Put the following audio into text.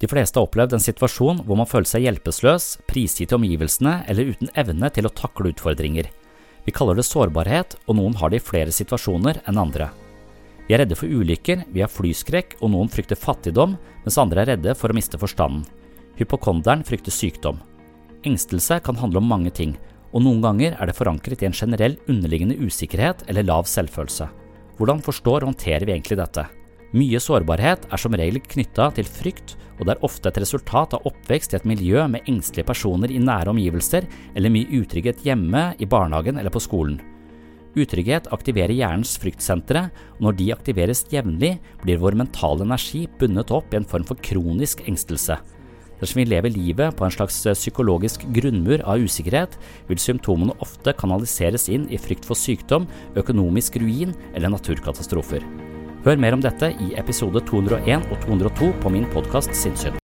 De fleste har opplevd en situasjon hvor man føler seg hjelpeløs, prisgitt omgivelsene eller uten evne til å takle utfordringer. Vi kaller det sårbarhet, og noen har det i flere situasjoner enn andre. Vi er redde for ulykker, vi har flyskrekk, og noen frykter fattigdom, mens andre er redde for å miste forstanden. Hypokonderen frykter sykdom. Engstelse kan handle om mange ting, og noen ganger er det forankret i en generell underliggende usikkerhet eller lav selvfølelse. Hvordan forstår og håndterer vi egentlig dette? Mye sårbarhet er som regel knytta til frykt, og det er ofte et resultat av oppvekst i et miljø med engstelige personer i nære omgivelser, eller mye utrygghet hjemme, i barnehagen eller på skolen. Utrygghet aktiverer hjernens fryktsentre, og når de aktiveres jevnlig, blir vår mentale energi bundet opp i en form for kronisk engstelse. Dersom vi lever livet på en slags eh, psykologisk grunnmur av usikkerhet, vil symptomene ofte kanaliseres inn i frykt for sykdom, økonomisk ruin eller naturkatastrofer. Hør mer om dette i episode 201 og 202 på min podkast Sinnssyn.